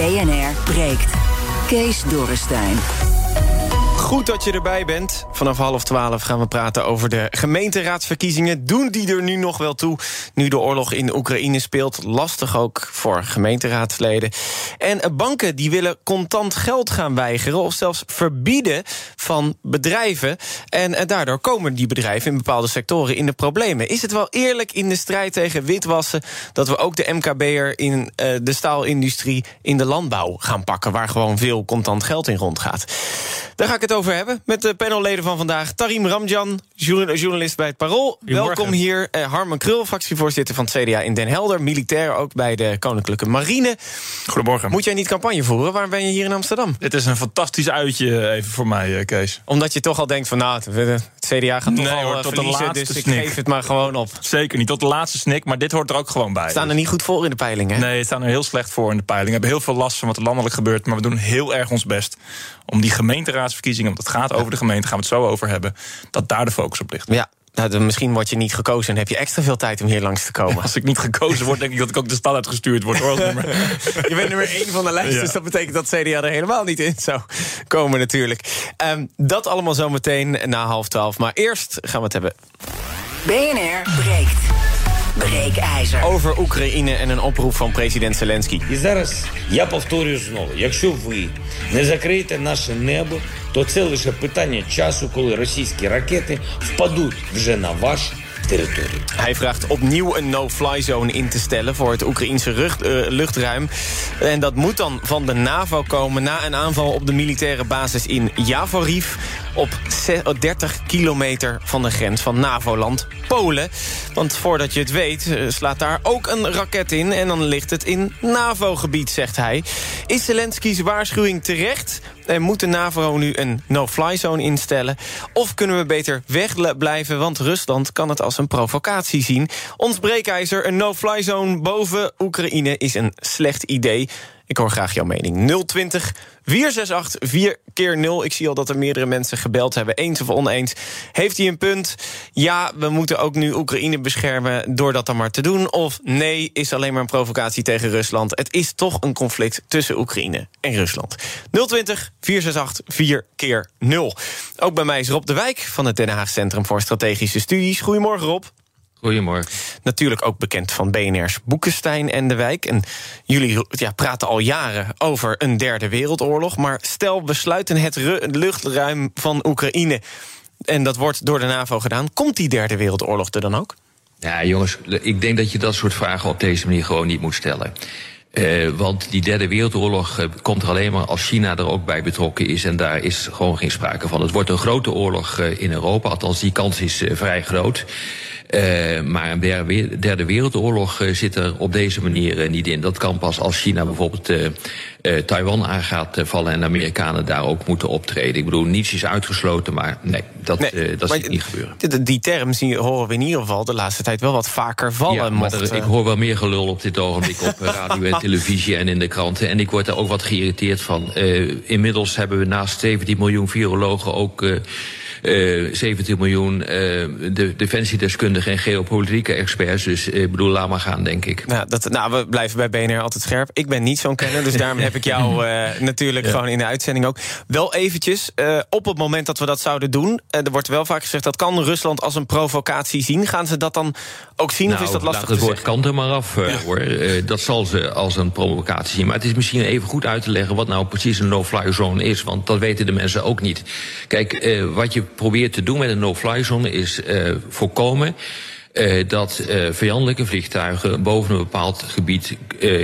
BNR breekt. Kees Dorrestein. Goed dat je erbij bent. Vanaf half twaalf gaan we praten over de gemeenteraadsverkiezingen. Doen die er nu nog wel toe, nu de oorlog in Oekraïne speelt? Lastig ook voor gemeenteraadsleden. En banken die willen contant geld gaan weigeren... of zelfs verbieden van bedrijven. En daardoor komen die bedrijven in bepaalde sectoren in de problemen. Is het wel eerlijk in de strijd tegen witwassen... dat we ook de MKB'er in uh, de staalindustrie in de landbouw gaan pakken... waar gewoon veel contant geld in rondgaat? Daar ga ik het over hebben met de panelleden van vandaag. Tarim Ramjan, journalist bij het Parool. Welkom hier. Uh, Harman Krul, fractievoorzitter van het CDA in Den Helder. Militair ook bij de Koninklijke Marine. Goedemorgen. Moet jij niet campagne voeren? Waarom ben je hier in Amsterdam? Dit is een fantastisch uitje even voor mij, eh, Kees. Omdat je toch al denkt van nou, het CDA gaat toch nee, al tot verliezen, de laatste dus ik snik. geef het maar gewoon op. Zeker niet, tot de laatste snik, maar dit hoort er ook gewoon bij. We staan er niet goed voor in de peilingen. Nee, we staan er heel slecht voor in de peilingen. We hebben heel veel last van wat er landelijk gebeurt, maar we doen heel erg ons best om die gemeenteraadsverkiezingen, want het gaat over de gemeente, gaan we het zo over hebben, dat daar de focus op ligt. Ja, nou, misschien word je niet gekozen en heb je extra veel tijd om hier langs te komen. als ik niet gekozen word, denk ik dat ik ook de stad uitgestuurd word. Hoor, je bent nummer één van de lijst, dus dat betekent dat CDA er helemaal niet in zou komen natuurlijk. Um, dat allemaal zometeen na half twaalf. Maar eerst gaan we het hebben. BNR breekt. Breekijzer. Over Oekraïne en een oproep van president Zelensky. І зараз я повторюю знову: якщо ви не закриєте наше небо, то це лише питання часу, коли російські ракети впадуть вже на ваш Hij vraagt opnieuw een no-fly zone in te stellen voor het Oekraïnse uh, luchtruim. En dat moet dan van de NAVO komen na een aanval op de militaire basis in Javoriv op 30 kilometer van de grens van NAVO-land Polen. Want voordat je het weet eh, slaat daar ook een raket in... en dan ligt het in NAVO-gebied, zegt hij. Is Zelensky's waarschuwing terecht? En moet de NAVO nu een no-fly zone instellen? Of kunnen we beter wegblijven, want Rusland kan het als een provocatie zien? Ons breekijzer, een no-fly zone boven Oekraïne is een slecht idee... Ik hoor graag jouw mening. 020 468 4 keer 0. Ik zie al dat er meerdere mensen gebeld hebben. Eens of oneens. Heeft hij een punt? Ja, we moeten ook nu Oekraïne beschermen door dat dan maar te doen. Of nee, is alleen maar een provocatie tegen Rusland. Het is toch een conflict tussen Oekraïne en Rusland. 020 468 4 keer 0. Ook bij mij is Rob de Wijk van het Den Haag Centrum voor Strategische Studies. Goedemorgen Rob. Goedemorgen. Natuurlijk ook bekend van BNR's Boekenstein en de Wijk. En jullie ja, praten al jaren over een derde wereldoorlog. Maar stel, we sluiten het luchtruim van Oekraïne... en dat wordt door de NAVO gedaan. Komt die derde wereldoorlog er dan ook? Ja, jongens, ik denk dat je dat soort vragen op deze manier gewoon niet moet stellen. Uh, want die derde wereldoorlog uh, komt er alleen maar als China er ook bij betrokken is. En daar is gewoon geen sprake van. Het wordt een grote oorlog uh, in Europa. Althans, die kans is vrij groot. Uh, maar een derde, wereldoorlog uh, zit er op deze manier uh, niet in. Dat kan pas als China bijvoorbeeld Taiwan aan gaat vallen en de Amerikanen daar ook moeten optreden. Ik bedoel, niets is uitgesloten, maar nee, dat, nee, dat ziet niet gebeuren. Die, die term zien, horen we in ieder geval de laatste tijd wel wat vaker vallen. Ja, maar er, ik hoor wel meer gelul op dit ogenblik op radio en televisie en in de kranten. En ik word er ook wat geïrriteerd van. inmiddels hebben we naast 17 miljoen virologen ook uh, eh, 17 miljoen uh, de defensiedeskundigen en geopolitieke experts. Dus ik uh, bedoel, laat maar gaan, denk ik. Nou, dat, nou, we blijven bij BNR altijd scherp. Ik ben niet zo'n kenner, dus daarom heb ik jou natuurlijk gewoon in de uitzending ook. Wel eventjes, op het moment dat we dat zouden doen... er wordt wel vaak gezegd, dat kan Rusland als een provocatie zien. Gaan ze dat dan ook zien, nou, of is dat lastig het woord kant er maar af, ja. hoor. dat zal ze als een provocatie zien. Maar het is misschien even goed uit te leggen... wat nou precies een no-fly zone is, want dat weten de mensen ook niet. Kijk, wat je probeert te doen met een no-fly zone is uh, voorkomen uh, dat uh, vijandelijke vliegtuigen boven een bepaald gebied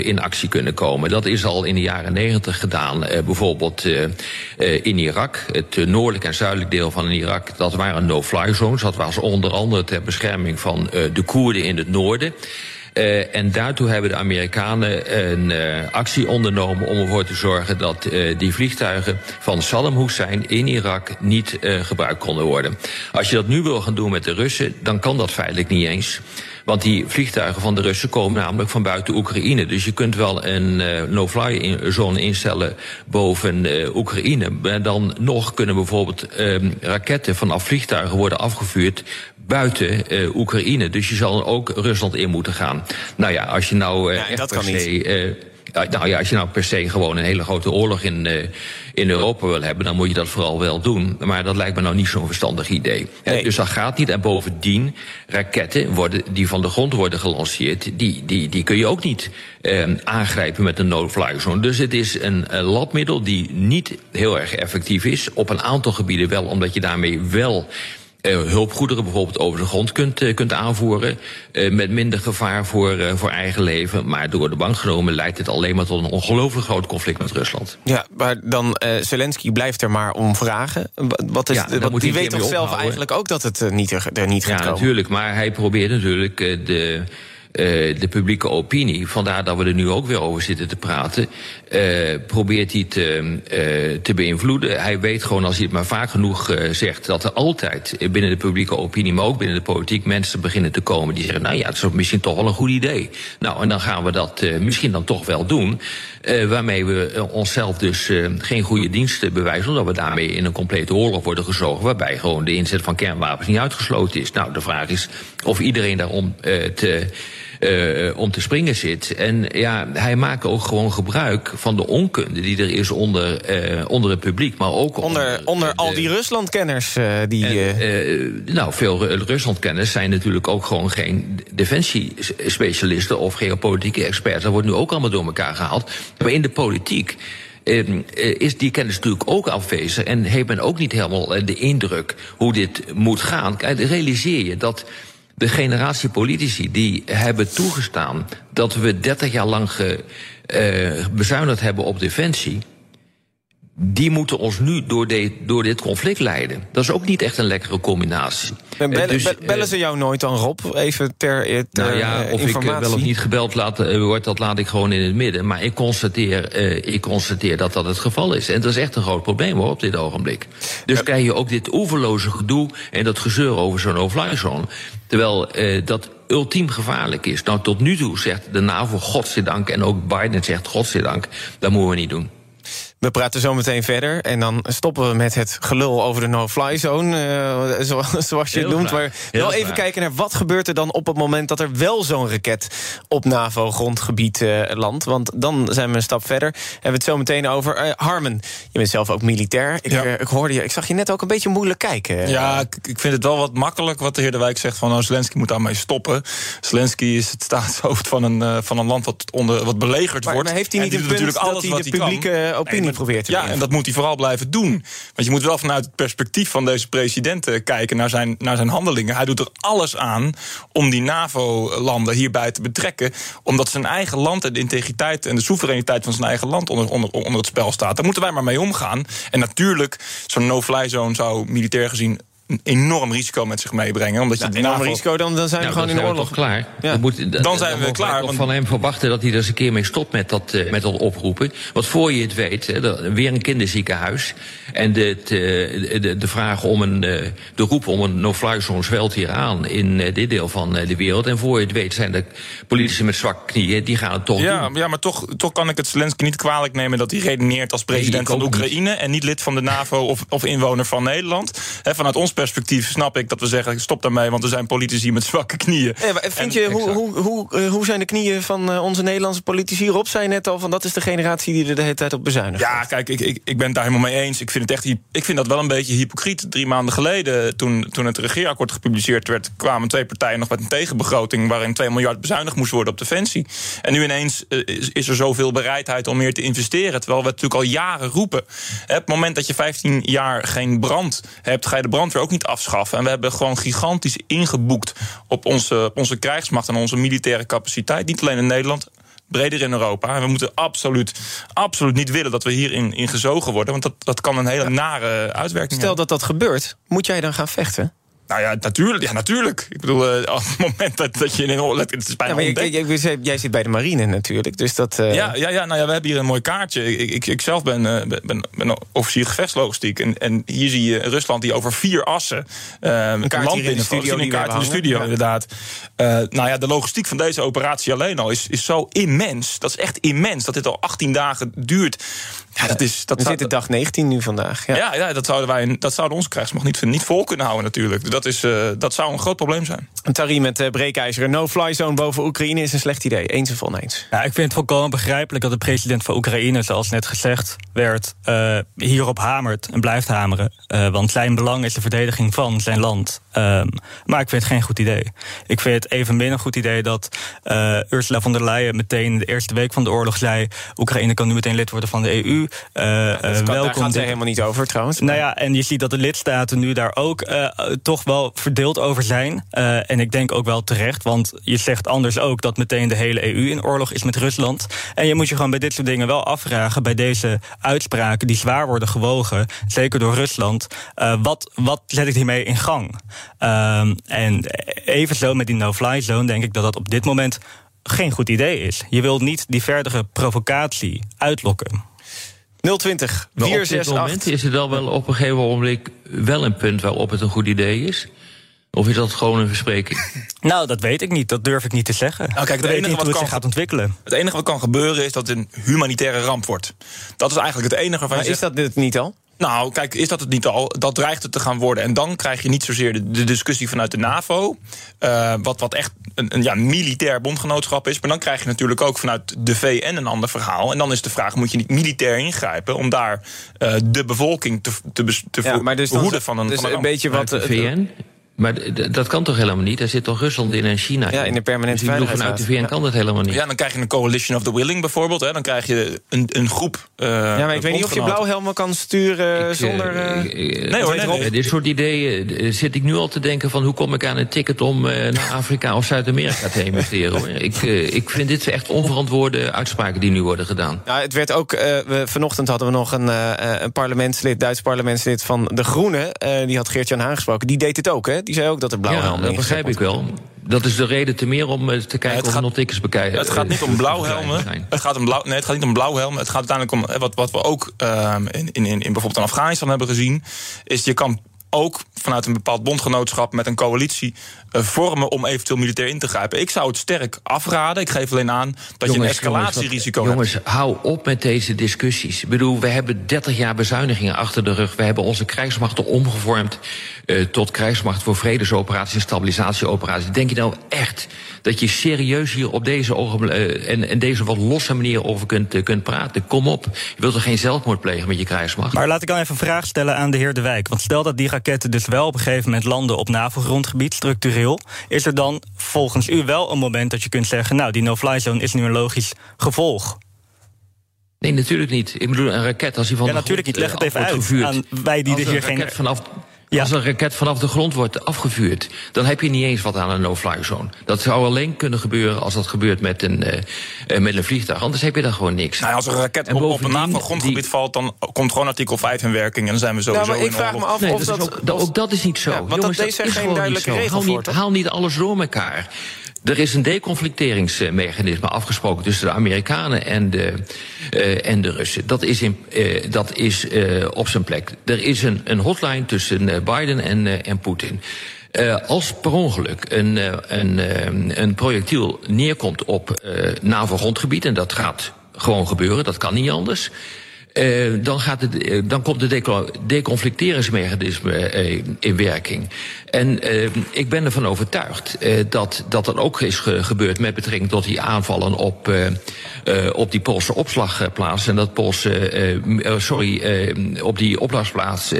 in actie kunnen komen. Dat is al in de jaren negentig gedaan. bijvoorbeeld in Irak, het noordelijk en zuidelijk deel van Irak, dat waren no-fly zones. Dat was onder andere ter bescherming van de Koerden in het noorden. Uh, en daartoe hebben de Amerikanen een uh, actie ondernomen om ervoor te zorgen dat uh, die vliegtuigen van Saddam Hussein in Irak niet gebruikt konden worden. Als je dat nu wil gaan doen met de Russen, dan kan dat feitelijk niet eens. Want die vliegtuigen van de Russen komen namelijk van buiten Oekraïne. Dus je kunt wel een uh, no-fly zone instellen boven uh, Oekraïne. Maar dan nog kunnen bijvoorbeeld uh, raketten vanaf vliegtuigen worden afgevuurd buiten uh, Oekraïne. Dus je zal ook Rusland in moeten gaan. Nou ja, als je nou uh, ja, echt dat per kan niet. se... Nou ja, als je nou per se gewoon een hele grote oorlog in, uh, in Europa wil hebben, dan moet je dat vooral wel doen. Maar dat lijkt me nou niet zo'n verstandig idee. Nee. Dus dat gaat niet. En bovendien, raketten worden, die van de grond worden gelanceerd, die, die, die kun je ook niet uh, aangrijpen met een no-fly zone. Dus het is een, labmiddel die niet heel erg effectief is. Op een aantal gebieden wel, omdat je daarmee wel hulpgoederen bijvoorbeeld over de grond kunt, uh, kunt aanvoeren. Uh, met minder gevaar voor, voor eigen leven. Maar door de bank genomen leidt het alleen maar tot een ongelooflijk groot conflict met Rusland. Ja, maar dan Zelensky blijft er maar om vragen. Wat is, Ja, wat, moet die weet toch zelf ophouden. eigenlijk ook dat het eh, niet er, er niet gaat Ja, komen? natuurlijk. Maar hij probeert natuurlijk eh, de, eh, de publieke opinie, vandaar dat we er nu ook weer over zitten te praten, eh, probeert hij te, eh, te beïnvloeden. Hij weet gewoon, als hij het maar vaak genoeg eh, zegt, dat er altijd binnen de publieke opinie, maar ook binnen de politiek, mensen beginnen te komen die zeggen, nou ja, het is misschien toch wel een goed idee. Nou, en dan gaan we dat misschien dan toch wel doen. waarmee we onszelf dus geen goede diensten bewijzen, omdat we daarmee in een complete oorlog worden gezogen, waarbij gewoon de inzet van kernwapens niet uitgesloten is. Nou, de vraag is of iedereen daarom te uh, om te springen zit. En ja, hij maakt ook gewoon gebruik van de onkunde die er is onder, uh, onder het publiek, maar ook Onder, onder al die Ruslandkenners uh, die. En, nou, veel Ruslandkenners zijn natuurlijk ook gewoon geen defensiespecialisten of geopolitieke experts. Dat wordt nu ook allemaal door elkaar gehaald. Maar in de politiek. Uh, is die kennis natuurlijk ook afwezig en heeft men ook niet helemaal de indruk hoe dit moet gaan. Realiseer je dat de generatie politici die hebben toegestaan dat we 30 jaar lang ge, uh, bezuinigd hebben op defensie. Die moeten ons nu door, de, door dit conflict leiden. Dat is ook niet echt een lekkere combinatie. Bellen, dus, bellen ze jou nooit dan, Rob? Even ter, ter nou ja, of informatie. ik wel of niet gebeld laat, wordt, dat laat ik gewoon in het midden. Maar ik constateer, uh, ik constateer dat dat het geval is. En dat is echt een groot probleem hoor, op dit ogenblik. Dus ja. krijg je ook dit oeverloze gedoe en dat gezeur over zo'n no-fly zone. Terwijl uh, dat ultiem gevaarlijk is. Nou, tot nu toe zegt de NAVO godzijdank en ook Biden zegt godzijdank, dat moeten we niet doen. We praten zo meteen verder en dan stoppen we met het gelul over de no-fly zone, uh, zo, zoals je Heel het noemt. Maar Heel wel even graag. kijken naar wat gebeurt er dan op het moment dat er wel zo'n raket op NAVO-grondgebied uh, landt. Want dan zijn we een stap verder. Hebben we het zo meteen over. Uh, Harmen, je bent zelf ook militair. Ik, Ja. ik hoorde je, ik zag je net ook een beetje moeilijk kijken. Ja, ik, ik vind het wel wat makkelijk wat de heer De Wijk zegt van nou, Zelensky moet daarmee stoppen. Zelensky is het staatshoofd van een, eh, van een land wat, onder, wat belegerd Maar, wordt. maar heeft hij niet een punt natuurlijk dat hij alles de wat kan. publieke opinie probeert te Ja, en dat moet hij vooral blijven doen. Want je moet wel vanuit het perspectief van deze president eh, kijken naar zijn, naar zijn handelingen. Hij doet er alles aan om die NAVO-landen hierbij te betrekken. Omdat zijn eigen land en de integriteit en de soevereiniteit van zijn eigen land onder, onder, onder het spel staat. Daar moeten wij maar mee omgaan. En natuurlijk, zo'n no-fly zone zou militair gezien een enorm risico met zich meebrengen. Omdat je Nou, de enorm NAVO risico, dan, dan zijn we Nou, gewoon dan in zijn we oorlog. toch klaar. Ja. Dan, moet, Dan zijn we klaar, want- van hem verwachten dat hij er eens een keer mee stopt met dat, eh, met dat oproepen. Want voor je het weet, hè, er- weer een kinderziekenhuis. En de, eh, de, de vraag om een, eh, de roep om een no-fly zone zwelt hier aan in dit deel van de wereld. En voor je het weet zijn er politici met zwakke knieën, die gaan het toch Ja, doen. ja, maar toch, toch kan ik het Zelensky niet kwalijk nemen dat hij redeneert als president Nee, van niet. Oekraïne en niet lid van de NAVO of, of inwoner van Nederland. He, vanuit ons perspectief snap ik dat we zeggen: stop daarmee, want er zijn politici met zwakke knieën. Maar vind En- je, hoe, hoe, hoe, eh, hoe zijn de knieën van eh, onze Nederlandse politici? Rob zei net al, van dat is de generatie die er de hele tijd op bezuinigt. Ja, kijk, ik, ik, ik ben het daar helemaal mee eens. Ik vind, het echt, ik vind dat wel een beetje hypocriet. Drie maanden geleden, toen, toen het regeerakkoord gepubliceerd werd... kwamen twee partijen nog met een tegenbegroting... waarin 2 miljard bezuinigd moest worden op defensie. En nu ineens eh, is, is er zoveel bereidheid om meer te investeren... terwijl we het natuurlijk al jaren roepen. Op het moment dat je 15 jaar geen brand hebt... ga je de brandweer ook niet afschaffen. En we hebben gewoon gigantisch ingeboekt... op onze, onze krijgsmacht en onze militaire capaciteit. Niet alleen in Nederland, breder in Europa. En we moeten absoluut, absoluut niet willen dat we hierin in gezogen worden. Want dat, dat kan een hele nare uitwerking Stel hebben. dat dat gebeurt, moet jij dan gaan vechten? Nou ja, natuurlijk. Ja, natuurlijk. Ik bedoel, uh, op het moment dat, dat je in een... Het is bijna ja, jij, jij, zit bij de marine natuurlijk, dus dat... Uh... Ja, ja, ja, nou ja, we hebben hier een mooi kaartje. Ik, ik, ik zelf ben, uh, ben, ben officier gevechtslogistiek. En, en hier zie je Rusland die over vier assen... een kaart land in de studio, een kaart in de studio, inderdaad. nou ja, de logistiek van deze operatie alleen al is, is zo immens. Dat is echt immens, dat dit al 18 dagen duurt. Ja, dat is, dat we zitten dag 19 nu vandaag. Ja, ja, ja dat, zouden wij, dat zouden onze krijgsmacht niet, niet vol kunnen houden natuurlijk. Dat, is, uh, dat zou een groot probleem zijn. Een Tari met uh, breekijzer. Een no-fly zone boven Oekraïne is een slecht idee. Eens of oneens? Ja, ik vind het volkomen begrijpelijk dat de president van Oekraïne... zoals net gezegd werd, uh, hierop hamert en blijft hameren. want zijn belang is de verdediging van zijn land. Um, maar ik vind het geen goed idee. Ik vind het evenmin een goed idee dat Ursula von der Leyen... meteen de eerste week van de oorlog zei... Oekraïne kan nu meteen lid worden van de EU... Uh, ja, kan, welkom. Daar gaat het helemaal niet over trouwens. Nou ja, en je ziet dat de lidstaten nu daar ook uh, toch wel verdeeld over zijn. En ik denk ook wel terecht, want je zegt anders ook dat meteen de hele EU in oorlog is met Rusland. En je moet je gewoon bij dit soort dingen wel afvragen, bij deze uitspraken die zwaar worden gewogen, zeker door Rusland, wat, wat zet ik hiermee in gang? Ehm, en evenzo met die no-fly zone denk ik dat dat op dit moment geen goed idee is. Je wilt niet die verdere provocatie uitlokken. 020 468. Op moment is het dan wel op een gegeven moment wel een punt waarop het een goed idee is? Of is dat gewoon een verspreking? Nou, dat weet ik niet. Dat durf ik niet te zeggen. Nou, kijk, het enige wat kan, gaat ontwikkelen. Het enige wat kan gebeuren is dat het een humanitaire ramp wordt. Dat is eigenlijk het enige waarvan maar is dat dit niet al? Nou, kijk, is dat het niet al? Dat dreigt het te gaan worden. En dan krijg je niet zozeer de, de discussie vanuit de NAVO, uh, wat, wat echt een, een ja, militair bondgenootschap is. Maar dan krijg je natuurlijk ook vanuit de VN een ander verhaal. En dan is de vraag: moet je niet militair ingrijpen om daar uh, de bevolking te, te, te ja, maar dus behoeden van een. Dus van een, een beetje wat. De VN? Maar dat kan toch helemaal niet? Daar zit toch Rusland in en China Ja, in de permanente dus Vanuit de VN kan dat helemaal niet. Ja, dan krijg je een coalition of the willing bijvoorbeeld. Hè. Dan krijg je een, een groep. Uh, ja, maar ik weet niet of je blauwhelmen kan sturen ik, zonder. Uh, nee hoor, nee, nee. Dit soort ideeën zit ik nu al te denken van hoe kom ik aan een ticket om naar Afrika of Zuid-Amerika te investeren. Hoor. Ik, ik vind dit echt onverantwoorde uitspraken die nu worden gedaan. Ja, het werd ook. we, vanochtend hadden we nog een, een parlementslid, Duits parlementslid van de Groenen. die had Geert-Jan aangesproken. Die deed het ook, hè? Die zei ook dat er blauwhelmen ja, dat begrijp ik wel. Dat is de reden te meer om eh, te kijken ja, of nog tickets bekijken. Het gaat niet om blauwhelmen. Het gaat, om blauw, nee, het gaat niet om blauwhelmen. Het gaat uiteindelijk om eh, wat, wat we ook uh, in, in, in bijvoorbeeld in Afghanistan hebben gezien. Is je kan ook vanuit een bepaald bondgenootschap met een coalitie uh, vormen om eventueel militair in te grijpen. Ik zou het sterk afraden. Ik geef alleen aan dat je een escalatierisico hebt. Jongens, hou op met deze discussies. Ik bedoel, we hebben 30 jaar bezuinigingen achter de rug. We hebben onze krijgsmachten omgevormd uh, tot krijgsmacht voor vredesoperaties en stabilisatieoperaties. Denk je nou echt dat je serieus hier op deze uh, en, en deze wat losse manier over kunt, kunt praten? Kom op. Je wilt er geen zelfmoord plegen met je krijgsmacht? Maar laat ik dan even een vraag stellen aan de heer De Wijk. Want stel dat die raketten dus wel op een gegeven moment landen op NAVO-grondgebied, structureel. Is er dan volgens u wel een moment dat je kunt zeggen: Nou, die no-fly zone is nu een logisch gevolg? Nee, natuurlijk niet. Ik bedoel, een raket als die van. Ja, natuurlijk niet. Leg het even uit. Aan wij die er hier geen. Vanaf, Als een raket vanaf de grond wordt afgevuurd, dan heb je niet eens wat aan een no-fly zone. Dat zou alleen kunnen gebeuren als dat gebeurt met een, uh, met een vliegtuig. Anders heb je daar gewoon niks. Nou, als een raket op, op een NAVO-grondgebied valt, dan komt gewoon artikel 5 in werking en dan zijn we sowieso nou, maar ik vraag me af nee, of dat... Ook, ook, dat is niet zo. Ja, want Jongens, dat, dat is geen duidelijke regel haal niet, haal niet alles door elkaar. Er is een deconflicteringsmechanisme afgesproken tussen de Amerikanen en de, uh, en de Russen. Dat is, in, uh, dat is uh, op zijn plek. Er is een, een hotline tussen Biden en, en Poetin. als per ongeluk een, een, een projectiel neerkomt op NAVO-grondgebied, en dat gaat gewoon gebeuren, dat kan niet anders. Uh, dan, gaat het, uh, dan komt de deconflicteringsmechanisme uh, in werking. En ik ben ervan overtuigd dat, dat dat ook is ge gebeurd met betrekking tot die aanvallen op, op die Poolse opslagplaats. En dat Poolse, sorry, op die opslagplaats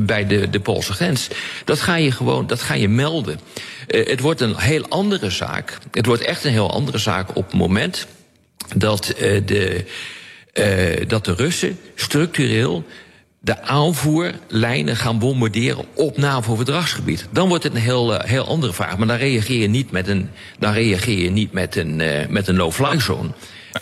bij de, de Poolse grens. Dat ga je gewoon, dat ga je melden. het wordt een heel andere zaak. Het wordt echt een heel andere zaak op het moment dat de uh, dat de Russen structureel de aanvoerlijnen gaan bombarderen op NAVO-verdragsgebied. Dan wordt het een heel, uh, heel andere vraag. Maar dan reageer je niet met een, dan reageer je niet met een, uh, met een no-fly zone.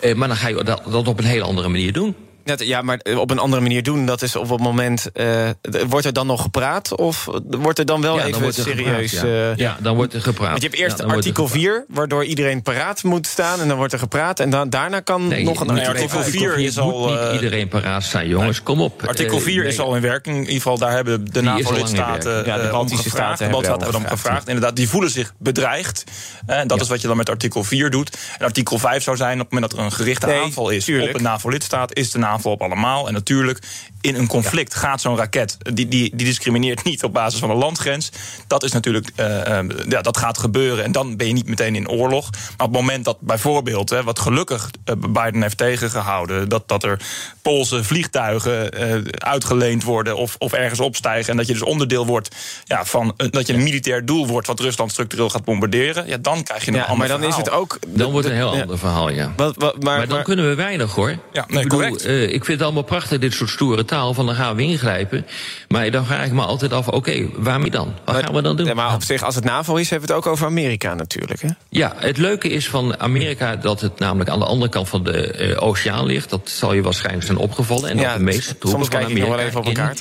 Uh, maar dan ga je dat, dat op een heel andere manier doen. Dat, ja, maar op een andere manier doen, dat is op het moment... Uh, wordt er dan nog gepraat? Of wordt er dan wel Ja, dan even wordt er serieus... gepraat, ja. eh, Ja, dan wordt er gepraat. Want je hebt eerst Ja, dan er artikel gepraat. 4, waardoor iedereen paraat moet staan... en dan wordt er gepraat en dan, daarna kan Nee, nog een artikel artikel uit. 4 is al, moet niet eh, iedereen paraat staan, jongens. Kom op. Artikel Eh, 4 is al in werking. In ieder geval, daar hebben de NAVO-lidstaten. Ja, de eh, Baltische gevraagd. staten hebben wel om gevraagd. Inderdaad, die voelen zich bedreigd. Eh, En dat is wat je dan met artikel 4 doet. En artikel 5 zou zijn op het moment dat er een gerichte Nee, aanval is op een NAVO-lidstaat, is de NAVO op allemaal. En natuurlijk, in een conflict gaat zo'n raket, die, die, die discrimineert niet op basis van een landgrens. Dat is natuurlijk, eh, eh, ja, dat gaat gebeuren. En dan ben je niet meteen in oorlog. Maar op het moment dat bijvoorbeeld, hè, wat gelukkig eh, Biden heeft tegengehouden, dat, dat er Poolse vliegtuigen eh, uitgeleend worden of, of ergens opstijgen. En dat je dus onderdeel wordt ja, van dat je een militair doel wordt wat Rusland structureel gaat bombarderen. Ja, dan krijg je een Ja, ander maar dan is verhaal. het ook... Dan wordt het een heel Ja. ander verhaal, ja. Wat, wat, maar, Maar dan maar- kunnen we weinig hoor. Ja, nee, ik, bedoel, correct. Eh, ik vind het allemaal prachtig, dit soort stoere taal. Van dan gaan we ingrijpen. Maar dan vraag ik me altijd af: oké, waarmee dan? Wat gaan we dan doen? Ja, maar op zich, als het NAVO is, hebben we het ook over Amerika natuurlijk. Hè? Ja, het leuke is van Amerika dat het namelijk aan de andere kant van de eh, oceaan ligt. Dat zal je waarschijnlijk zijn opgevallen. En Ja, dat de meeste soms troepen van kijk ik nog wel Amerika even op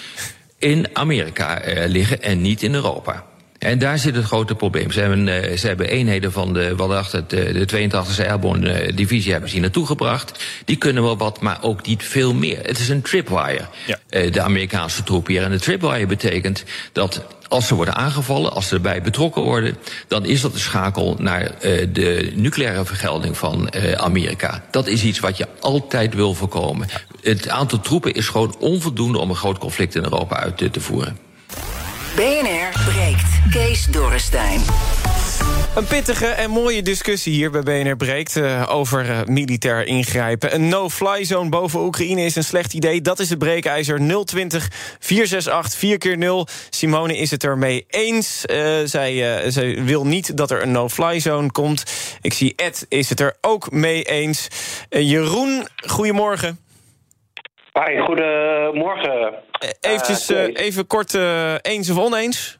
in, in Amerika eh, liggen en niet in Europa. En daar zit het grote probleem. Ze hebben, eh, ze hebben eenheden van de, wat eh, de 82e Airborne eh, Divisie hebben ze hier naartoe gebracht. Die kunnen wel wat, maar ook niet veel meer. Het is een tripwire, Ja. de Amerikaanse troepen hier. En de tripwire betekent dat als ze worden aangevallen, als ze erbij betrokken worden, dan is dat de schakel naar de nucleaire vergelding van Amerika. Dat is iets wat je altijd wil voorkomen. Het aantal troepen is gewoon onvoldoende om een groot conflict in Europa uit te voeren. BNR breekt. Kees Dorrestein. Een pittige en mooie discussie hier bij BNR Breekt eh, over eh, militair ingrijpen. Een no-fly zone boven Oekraïne is een slecht idee. Dat is het breekijzer 020 468 4 keer 0 Simone is het ermee eens. Eh, zij, zij wil niet dat er een no-fly zone komt. Ik zie Ed is het er ook mee eens. Jeroen, goedemorgen. Hi, goedemorgen. Eh, eventjes, Eh, eh, even kort eens of oneens?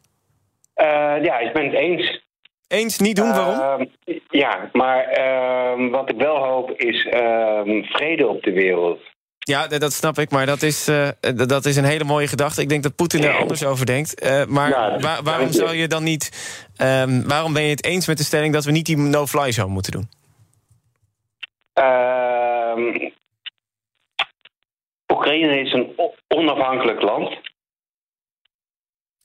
Ja, ik ben het eens. Eens, niet doen, waarom? Ehm, ja, maar ehm, wat ik wel hoop is ehm, vrede op de wereld. Ja, dat snap ik, maar dat is, dat is een hele mooie gedachte. Ik denk dat Poetin er anders over denkt. Maar waarom zou je dan niet... waarom ben je het eens met de stelling dat we niet die no-fly zone moeten doen? Oekraïne is een onafhankelijk land.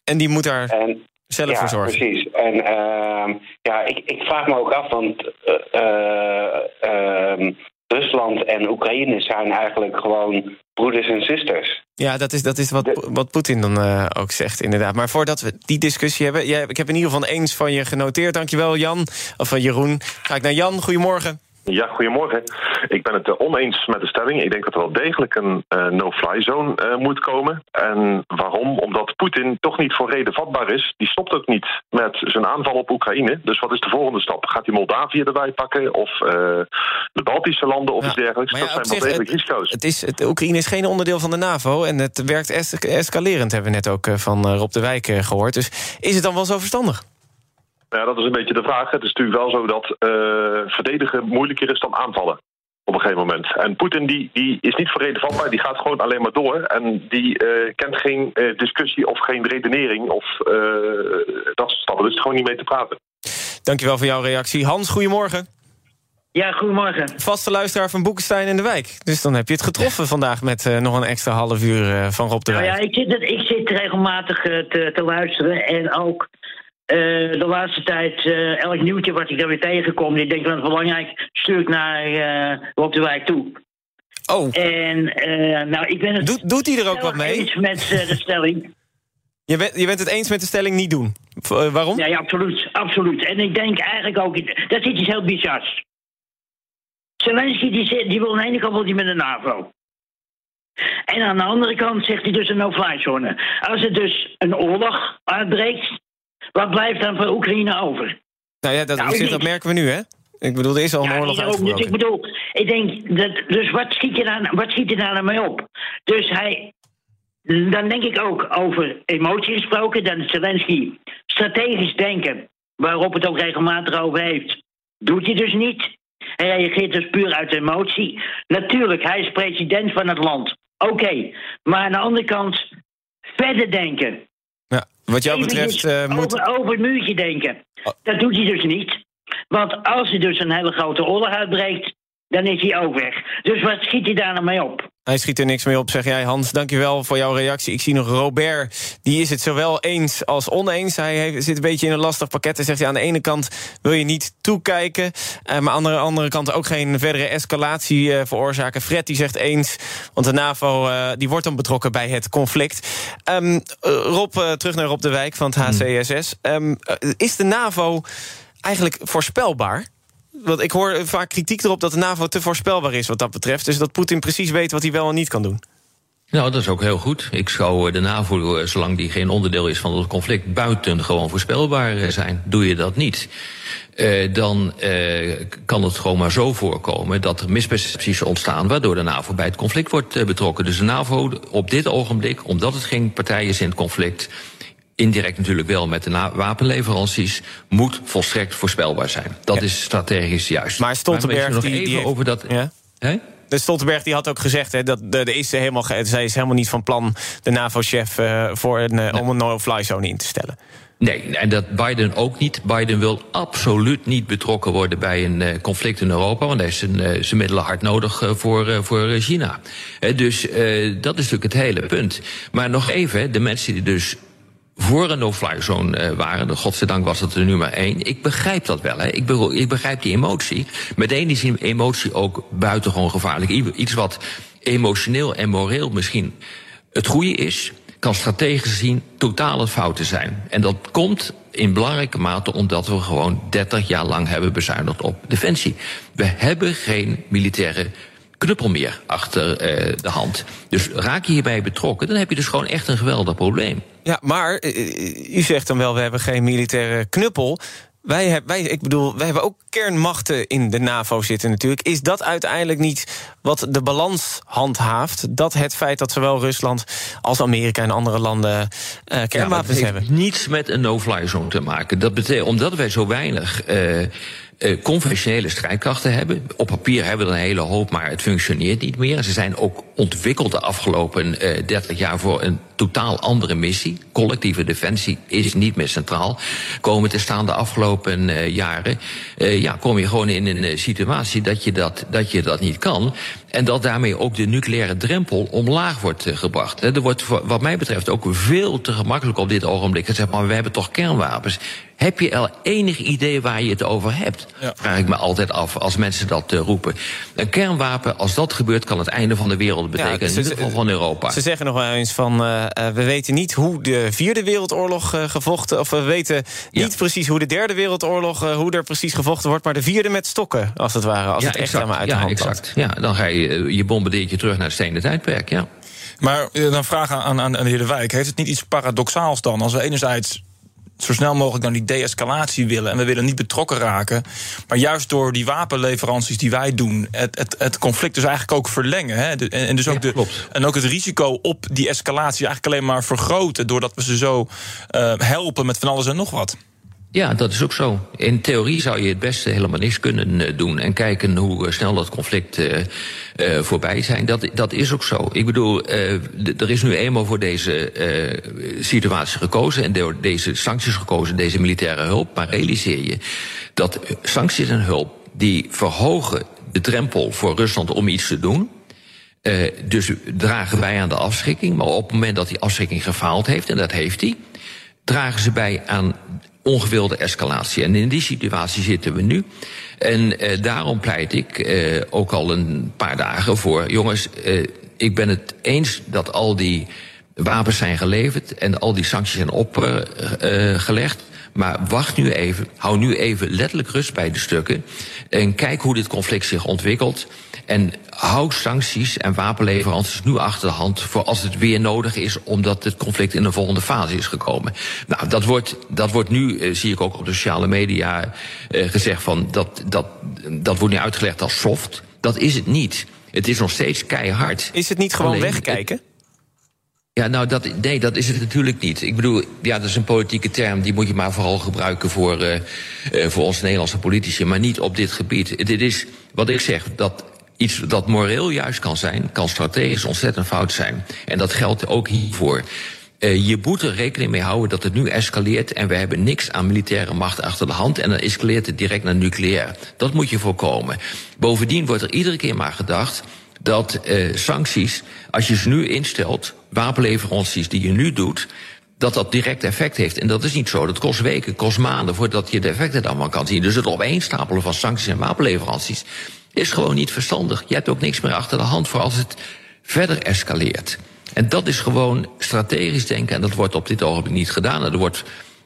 En die moet daar En, zelf ja, voor zorgen. precies. En ehm, ja, ik, ik vraag me ook af, want eh, eh, ehm, Rusland en Oekraïne zijn eigenlijk gewoon broeders en zusters. Ja, dat is, dat is wat, De- wat Poetin dan eh, ook zegt, inderdaad. Maar voordat we die discussie hebben... Jij, ik heb in ieder geval een eens van je genoteerd. Dankjewel, Jan. Of van Jeroen. Ga ik naar Jan. Goedemorgen. Ja, goedemorgen. Ik ben het eh, oneens met de stelling. Ik denk dat er wel degelijk een eh, no-fly zone eh, moet komen. En waarom? Omdat Poetin toch niet voor reden vatbaar is. Die stopt ook niet met zijn aanval op Oekraïne. Dus wat is de volgende stap? Gaat hij Moldavië erbij pakken? Of de Baltische landen of Ja, iets dergelijks? ja, dat zijn wel degelijk risico's. Het is, het, Oekraïne is geen onderdeel van de NAVO... en het werkt es- escalerend, hebben we net ook van Rob de Wijk eh, gehoord. Dus is het dan wel zo verstandig? Ja, dat is een beetje de vraag. Het is natuurlijk wel zo dat eh, verdedigen moeilijker is dan aanvallen. Op een gegeven moment. En Poetin die, die is niet voor reden vatbaar. Die gaat gewoon alleen maar door. En die eh, kent geen eh, discussie of geen redenering. Of eh, dat soort stappen. Dus gewoon niet mee te praten. Dankjewel voor jouw reactie. Hans, goedemorgen. Ja, goedemorgen. Vaste luisteraar van Boekenstein in de Wijk. Dus dan heb je het getroffen vandaag met eh, nog een extra half uur eh, van Rob de Nou Wijk. ja, ik zit, ik zit regelmatig te, te luisteren en ook eh, de laatste tijd eh, elk nieuwtje wat ik daar weer tegenkom, ik denk dat het belangrijk stuur ik naar Rob de Wijk toe. Oh, En nou, ik ben het doet, doet hij er ook wat mee? eens met de stelling. Je bent, je bent het eens met de stelling niet doen. Waarom? Ja, ja, absoluut, absoluut. En ik denk eigenlijk ook, dat zit iets heel bizars. Zelensky die, die wil aan de ene kant wil die met de NAVO. En aan de andere kant zegt hij dus een no-fly zone. Als er dus een oorlog uitbreekt, wat blijft dan voor Oekraïne over? Nou ja, dat, Nou, dat merken we nu, hè? Ik bedoel, er is al een Ja, oorlog dus ik uitgebroken. bedoel, ik denk, dat, dus wat schiet, je daar, wat schiet je daar nou mee op? Dus hij, dan denk ik ook over emotie gesproken, dat Zelensky strategisch denken, waarop het ook regelmatig over heeft, doet hij dus niet. Hij reageert dus puur uit emotie. Natuurlijk, hij is president van het land. Oké, maar aan de andere kant, verder denken. Ja, wat jou betreft uh, moet... Over, over het muurtje denken. Oh. Dat doet hij dus niet. Want als hij dus een hele grote oorlog uitbreekt, dan is hij ook weg. Dus wat schiet hij daar nou mee op? Hij schiet er niks mee op, zeg jij Hans. Dankjewel voor jouw reactie. Ik zie nog Robert, die is het zowel eens als oneens. Hij zit een beetje in een lastig pakket. Hij zegt ja, aan de ene kant wil je niet toekijken... Uh, maar aan de andere kant ook geen verdere escalatie uh, veroorzaken. Fred die zegt eens, want de NAVO uh, die wordt dan betrokken bij het conflict. Um, Rob, terug naar Rob de Wijk van het HCSS. Um, is de NAVO eigenlijk voorspelbaar? Want ik hoor vaak kritiek erop dat de NAVO te voorspelbaar is wat dat betreft. Dus dat Poetin precies weet wat hij wel en niet kan doen. Nou, dat is ook heel goed. Ik zou de NAVO, eh, zolang die geen onderdeel is van het conflict, buiten gewoon voorspelbaar eh, zijn. Doe je dat niet, uh, dan uh, kan het gewoon maar zo voorkomen dat er mispercepties ontstaan, waardoor de NAVO bij het conflict wordt betrokken. Dus de NAVO op dit ogenblik, omdat het geen partij is in het conflict, indirect natuurlijk wel met de wapenleveranties, moet volstrekt voorspelbaar zijn. Dat is strategisch juist. Maar Stoltenberg nog die, even die over dat. Ja? Hè? De Stoltenberg die had ook gezegd hè, dat de, de is helemaal, zij is helemaal niet van plan, de NAVO-chef, uh, voor een, uh, om een no-fly zone in te stellen. Nee, en dat Biden ook niet. Biden wil absoluut niet betrokken worden bij een uh, conflict in Europa, want hij heeft zijn, uh, zijn middelen hard nodig uh, voor, voor China. dus dat is natuurlijk het hele punt. Maar nog even, de mensen die dus voor een no-fly zone uh, waren. Godzijdank was er nu maar één. Ik begrijp dat wel. Hè. Ik, ik begrijp die emotie. Meteen is die emotie ook buitengewoon gevaarlijk. Iets wat emotioneel en moreel misschien het goede is, kan strategisch gezien totaal fouten zijn. En dat komt in belangrijke mate omdat we gewoon 30 jaar lang hebben bezuinigd op defensie. We hebben geen militaire knuppel meer achter uh, de hand. Dus raak je hierbij betrokken, dan heb je dus gewoon echt een geweldig probleem. Ja, maar uh, u zegt dan wel, we hebben geen militaire knuppel. Wij, hebben, wij, ik bedoel, wij hebben ook kernmachten in de NAVO zitten natuurlijk. Is dat uiteindelijk niet wat de balans handhaaft? Dat het feit dat zowel Rusland als Amerika en andere landen uh, kernwapens ja, hebben? heeft niets met een no-fly zone te maken. Dat betekent, omdat wij zo weinig uh, conventionele strijdkrachten hebben. Op papier hebben we er een hele hoop, maar het functioneert niet meer. Ze zijn ook ontwikkeld de afgelopen uh, 30 jaar voor een totaal andere missie. Collectieve defensie is niet meer centraal. Komen te staan de afgelopen uh, jaren. Ja, kom je gewoon in een situatie dat je dat, dat je dat niet kan. En dat daarmee ook de nucleaire drempel omlaag wordt uh, gebracht. Er wordt wat mij betreft ook veel te gemakkelijk op dit ogenblik gezegd... maar we hebben toch kernwapens. Heb je al enig idee waar je het over hebt? Ja. Vraag ik me altijd af als mensen dat uh, roepen. Een kernwapen, als dat gebeurt, kan het einde van de wereld betekenen. Ja, in ieder geval van Europa. Ze zeggen nog wel eens van... Uh, we weten niet hoe de Vierde Wereldoorlog uh, gevochten... of we weten niet ja. precies hoe de Derde Wereldoorlog... hoe er precies gevochten wordt, maar de vierde met stokken, als het ware. Als het echt exact. helemaal uit ja, de hand exact. Ja, dan ga je, je bombardeert je terug naar het stenen tijdperk, ja. Maar dan vraag aan, aan, aan de heer De Wijk... heeft het niet iets paradoxaals dan? Als we enerzijds zo snel mogelijk dan die de-escalatie willen. En we willen niet betrokken raken. Maar juist door die wapenleveranties die wij doen, het, het, het conflict dus eigenlijk ook verlengen. Hè? De, en, dus ook ja, de, en ook het risico op die escalatie eigenlijk alleen maar vergroten. Doordat we ze zo uh, helpen met van alles en nog wat. Ja, dat is ook zo. In theorie zou je het beste helemaal niks kunnen uh, doen en kijken hoe uh, snel dat conflict uh, voorbij zijn. Dat, dat is ook zo. Ik bedoel, er is nu eenmaal voor deze situatie gekozen en door deze sancties gekozen, deze militaire hulp. Maar realiseer je dat sancties en hulp die verhogen de drempel voor Rusland om iets te doen. Uh, dus dragen bij aan de afschrikking. Maar op het moment dat die afschrikking gefaald heeft, en dat heeft hij, dragen ze bij aan ongewilde escalatie. En in die situatie zitten we nu. En uh, daarom pleit ik uh, ook al een paar dagen voor... jongens, uh, ik ben het eens dat al die wapens zijn geleverd... en al die sancties zijn opgelegd... Maar wacht nu even, hou nu even letterlijk rust bij de stukken... en kijk hoe dit conflict zich ontwikkelt... En hou sancties en wapenleveranties nu achter de hand voor als het weer nodig is, omdat het conflict in een volgende fase is gekomen. Nou, dat wordt, dat wordt nu, uh, zie ik ook op de sociale media, uh, gezegd van dat, dat, dat wordt nu uitgelegd als soft. Dat is het niet. Het is nog steeds keihard. Is het niet gewoon Alleen, wegkijken? Ja, nou, dat, nee, dat is het natuurlijk niet. Ik bedoel, ja, dat is een politieke term, die moet je maar vooral gebruiken voor, uh, uh, voor onze Nederlandse politici, maar niet op dit gebied. Dit is wat ik zeg, dat iets dat moreel juist kan zijn, kan strategisch ontzettend fout zijn. En dat geldt ook hiervoor. Uh, je moet er rekening mee houden dat het nu escaleert en we hebben niks aan militaire macht achter de hand en dan escaleert het direct naar nucleair. Dat moet je voorkomen. Bovendien wordt er iedere keer maar gedacht dat uh, sancties, als je ze nu instelt, wapenleveranties die je nu doet, dat dat direct effect heeft. En dat is niet zo. Dat kost weken, kost maanden voordat je de effecten allemaal kan zien. Dus het opeenstapelen van sancties en wapenleveranties is gewoon niet verstandig. Je hebt ook niks meer achter de hand voor als het verder escaleert. En dat is gewoon strategisch denken. En dat wordt op dit ogenblik niet gedaan. Er wordt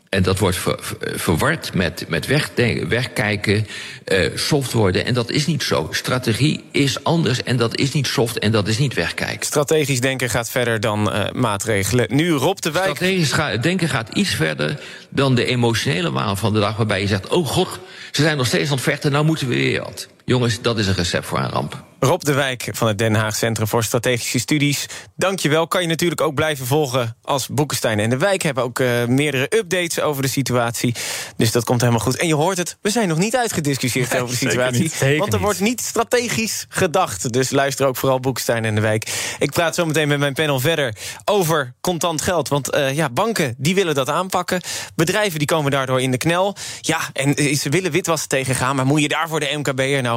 en dat wordt ver, ver, verward met, met wegdenken, wegkijken, uh, soft worden. En dat is niet zo. Strategie is anders en dat is niet soft en dat is niet wegkijken. Strategisch denken gaat verder dan uh, maatregelen. Nu Rob de Wijk... Strategisch ga, denken gaat iets verder dan de emotionele waan van de dag... waarbij je zegt, oh god, ze zijn nog steeds aan het vechten, nou moeten we weer wat. Jongens, dat is een recept voor een ramp. Rob de Wijk van het Den Haag Centrum voor Strategische Studies. Dankjewel. Kan je natuurlijk ook blijven volgen als Boekenstein en de Wijk hebben ook uh, meerdere updates over de situatie. Dus dat komt helemaal goed. En je hoort het, we zijn nog niet uitgediscussieerd nee, over de situatie. Niet, want er niet. wordt niet strategisch gedacht. Dus luister ook vooral Boekenstein en de Wijk. Ik praat zo meteen met mijn panel verder over contant geld. Want uh, ja, banken die willen dat aanpakken. Bedrijven die komen daardoor in de knel. Ja, en ze willen witwassen tegengaan. Maar moet je daarvoor de MKB'er nou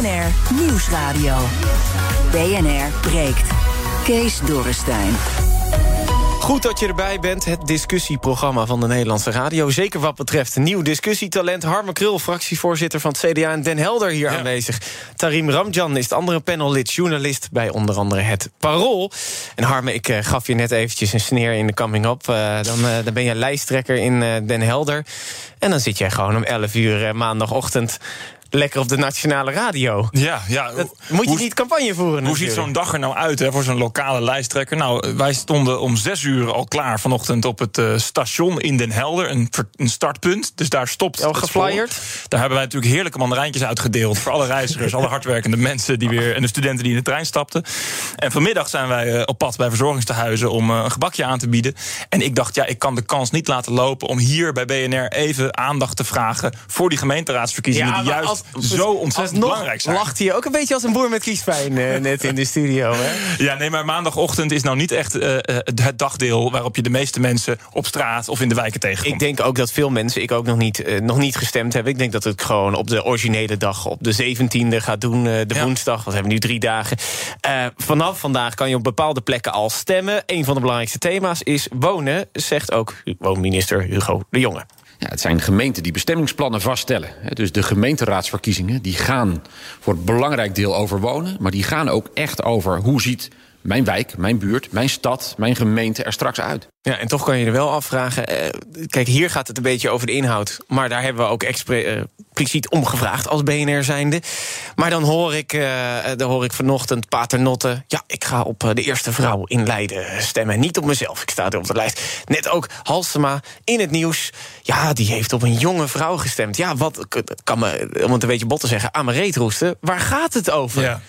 BNR Nieuwsradio. BNR breekt. Kees Dorrestein. Goed dat je erbij bent, het discussieprogramma van de Nederlandse Radio. Zeker wat betreft nieuw discussietalent. Harme Krul, fractievoorzitter van het CDA en Den Helder hier ja. aanwezig. Tarim Ramjan is het andere panellid, journalist bij onder andere Het Parool. En Harme, ik uh, gaf je net eventjes een sneer in de coming up. Uh, dan, uh, dan ben je lijsttrekker in Den Helder. En dan zit jij gewoon om 11 uur maandagochtend lekker op de nationale radio. Ja, ja. Dat moet je hoe, niet campagne voeren. Hoe natuurlijk. ziet zo'n dag er nou uit hè, voor zo'n lokale lijsttrekker? Nou, wij stonden om zes uur al klaar vanochtend op het uh, station in Den Helder. Een, een startpunt. Dus daar stopt. Al geflyerd? Daar hebben wij natuurlijk heerlijke mandarijntjes uitgedeeld. Voor alle reizigers, alle hardwerkende mensen die weer. en de studenten die in de trein stapten. En vanmiddag zijn wij uh, op pad bij verzorgingstehuizen om uh, een gebakje aan te bieden. En ik dacht, ja, ik kan de kans niet laten lopen om hier bij BNR even aandacht te vragen voor die gemeenteraadsverkiezingen. Ja, die juist als, zo ontzettend belangrijk zijn. lacht hij ook een beetje als een boer met kiespijn uh, net in de studio. Hè? Ja, nee, maar maandagochtend is nou niet echt uh, het dagdeel waarop je de meeste mensen op straat of in de wijken tegenkomt. Ik denk ook dat veel mensen, ik ook nog niet, uh, nog niet gestemd hebben. Ik denk dat het gewoon op de originele dag, op de 17e gaat doen, de ja. woensdag. Want we hebben nu drie dagen. vanaf vandaag kan je op bepaalde plekken al stemmen. Een van de belangrijkste thema's is wonen, zegt ook woonminister Hugo de Jonge. Ja, het zijn gemeenten die bestemmingsplannen vaststellen. Dus de gemeenteraadsverkiezingen die gaan voor het belangrijk deel over wonen. Maar die gaan ook echt over hoe ziet mijn wijk, mijn buurt, mijn stad, mijn gemeente er straks uit. Ja, en toch kan je er wel afvragen. Eh, kijk, hier gaat het een beetje over de inhoud. Maar daar hebben we ook expliciet om gevraagd als BNR zijnde. Maar dan hoor ik, uh, dan hoor ik vanochtend Paternotte... ja, ik ga op de eerste vrouw in Leiden stemmen. Niet op mezelf, ik sta er op de lijst. Net ook Halsema in het nieuws. Ja, die heeft op een jonge vrouw gestemd. Ja, wat kan me, om het een beetje bot te zeggen... aan mijn reet roesten. Waar gaat het over? Ja.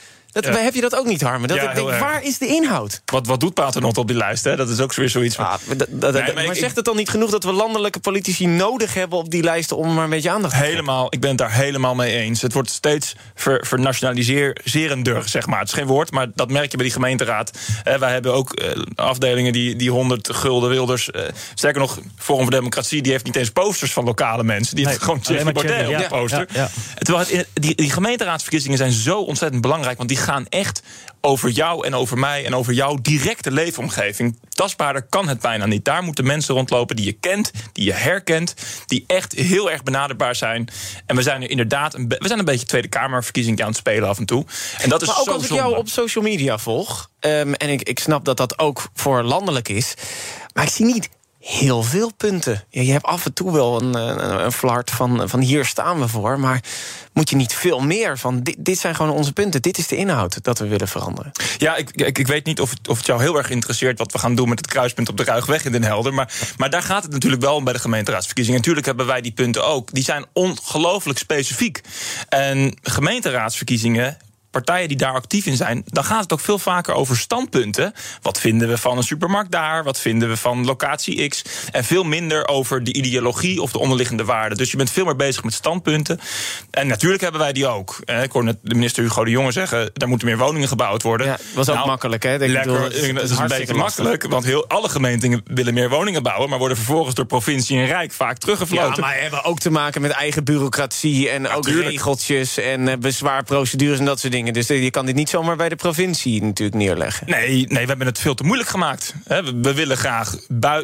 Dat, ja. Heb je dat ook niet, Harmen? Dat ja, ik denk, waar is de inhoud? Wat, wat doet Paternotte op die lijst? Hè? Dat is ook weer zoiets. Van... Ah, nee, maar, maar ik, zegt het dan niet genoeg dat we landelijke politici nodig hebben op die lijsten om maar een beetje aandacht te Helemaal, ik ben het daar helemaal mee eens. Het wordt steeds ver, vernationaliserender, zeg maar. Het is geen woord, maar dat merk je bij die gemeenteraad. Eh, wij hebben ook uh, afdelingen die, die 100 gulden wilders. Uh, sterker nog, Forum voor Democratie, die heeft niet eens posters van lokale mensen. Die nee, heeft gewoon Thierry Baudet op de poster. Ja, ja. Terwijl het, die, die gemeenteraadsverkiezingen zijn zo ontzettend belangrijk, want die gaan echt over jou en over mij en over jouw directe leefomgeving. Tastbaarder kan het bijna niet. Daar moeten mensen rondlopen die je kent, die je herkent, die echt heel erg benaderbaar zijn. En we zijn er inderdaad een, we zijn een beetje Tweede Kamerverkiezing aan het spelen af en toe. En dat is maar ook zo als ik jou op social media volg... ehm, en ik, ik snap dat dat ook voor landelijk is... maar ik zie niet heel veel punten. Ja, je hebt af en toe wel een, een, een flart van, van hier staan we voor... maar moet je niet veel meer van... Dit, dit zijn gewoon onze punten, dit is de inhoud dat we willen veranderen. Ja, ik, ik, ik weet niet of het, of het jou heel erg interesseert wat we gaan doen met het kruispunt op de Ruigweg in Den Helder. Maar, maar daar gaat het natuurlijk wel om bij de gemeenteraadsverkiezingen. Natuurlijk hebben wij die punten ook. Die zijn ongelooflijk specifiek. En gemeenteraadsverkiezingen partijen die daar actief in zijn, dan gaat het ook veel vaker over standpunten. Wat vinden we van een supermarkt daar? Wat vinden we van locatie X? En veel minder over de ideologie of de onderliggende waarden. Dus je bent veel meer bezig met standpunten. En natuurlijk hebben wij die ook. Eh, Ik hoorde net de minister Hugo de Jonge zeggen: er moeten meer woningen gebouwd worden. Ja, was ook Nou, makkelijk, hè? Ik Lekker, het is, een beetje makkelijk, want heel, alle gemeenten willen meer woningen bouwen, maar worden vervolgens door provincie en Rijk vaak Ja, teruggefloten. maar hebben ook te maken met eigen bureaucratie en ook tuurlijk. regeltjes en eh, bezwaarprocedures en dat soort dingen. Dus je kan dit niet zomaar bij de provincie natuurlijk neerleggen. Nee, nee, we hebben het veel te moeilijk gemaakt. We, willen graag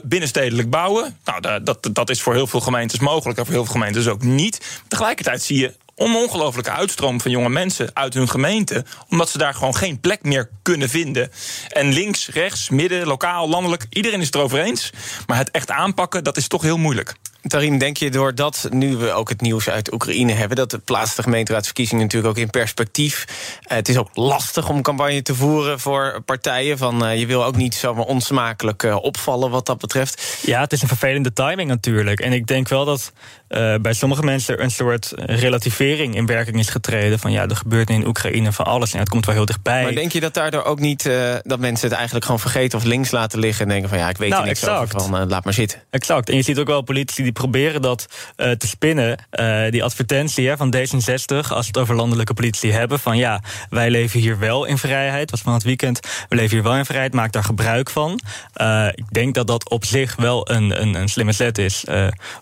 binnenstedelijk bouwen. Nou, da- dat, dat is voor heel veel gemeentes mogelijk en voor heel veel gemeentes ook niet. Tegelijkertijd zie je een uitstroom van jonge mensen uit hun gemeente, omdat ze daar gewoon geen plek meer kunnen vinden. En links, rechts, midden, lokaal, landelijk, iedereen is het erover eens. Maar het echt aanpakken, dat is toch heel moeilijk. Tarim, denk je doordat nu we ook het nieuws uit Oekraïne hebben... dat de plaatst de gemeenteraadsverkiezingen natuurlijk ook in perspectief... eh, het is ook lastig om campagne te voeren voor partijen... van eh, je wil ook niet zomaar onsmakelijk eh, opvallen wat dat betreft. Ja, het is een vervelende timing natuurlijk. En ik denk wel dat eh, bij sommige mensen een soort relativering in werking is getreden. Van ja, er gebeurt in Oekraïne van alles en het komt wel heel dichtbij. Maar denk je dat daardoor ook niet... eh, dat mensen het eigenlijk gewoon vergeten of links laten liggen... en denken van ja, ik weet Nou, er niks exact. over, van, eh, laat maar zitten. Exact. En je ziet ook wel politici die proberen dat te spinnen. Die advertentie hè, van D66, als we het over landelijke politie hebben... van ja, wij leven hier wel in vrijheid. was van het weekend. We leven hier wel in vrijheid, maak daar gebruik van. Ik denk dat dat op zich wel een, een, een slimme zet is.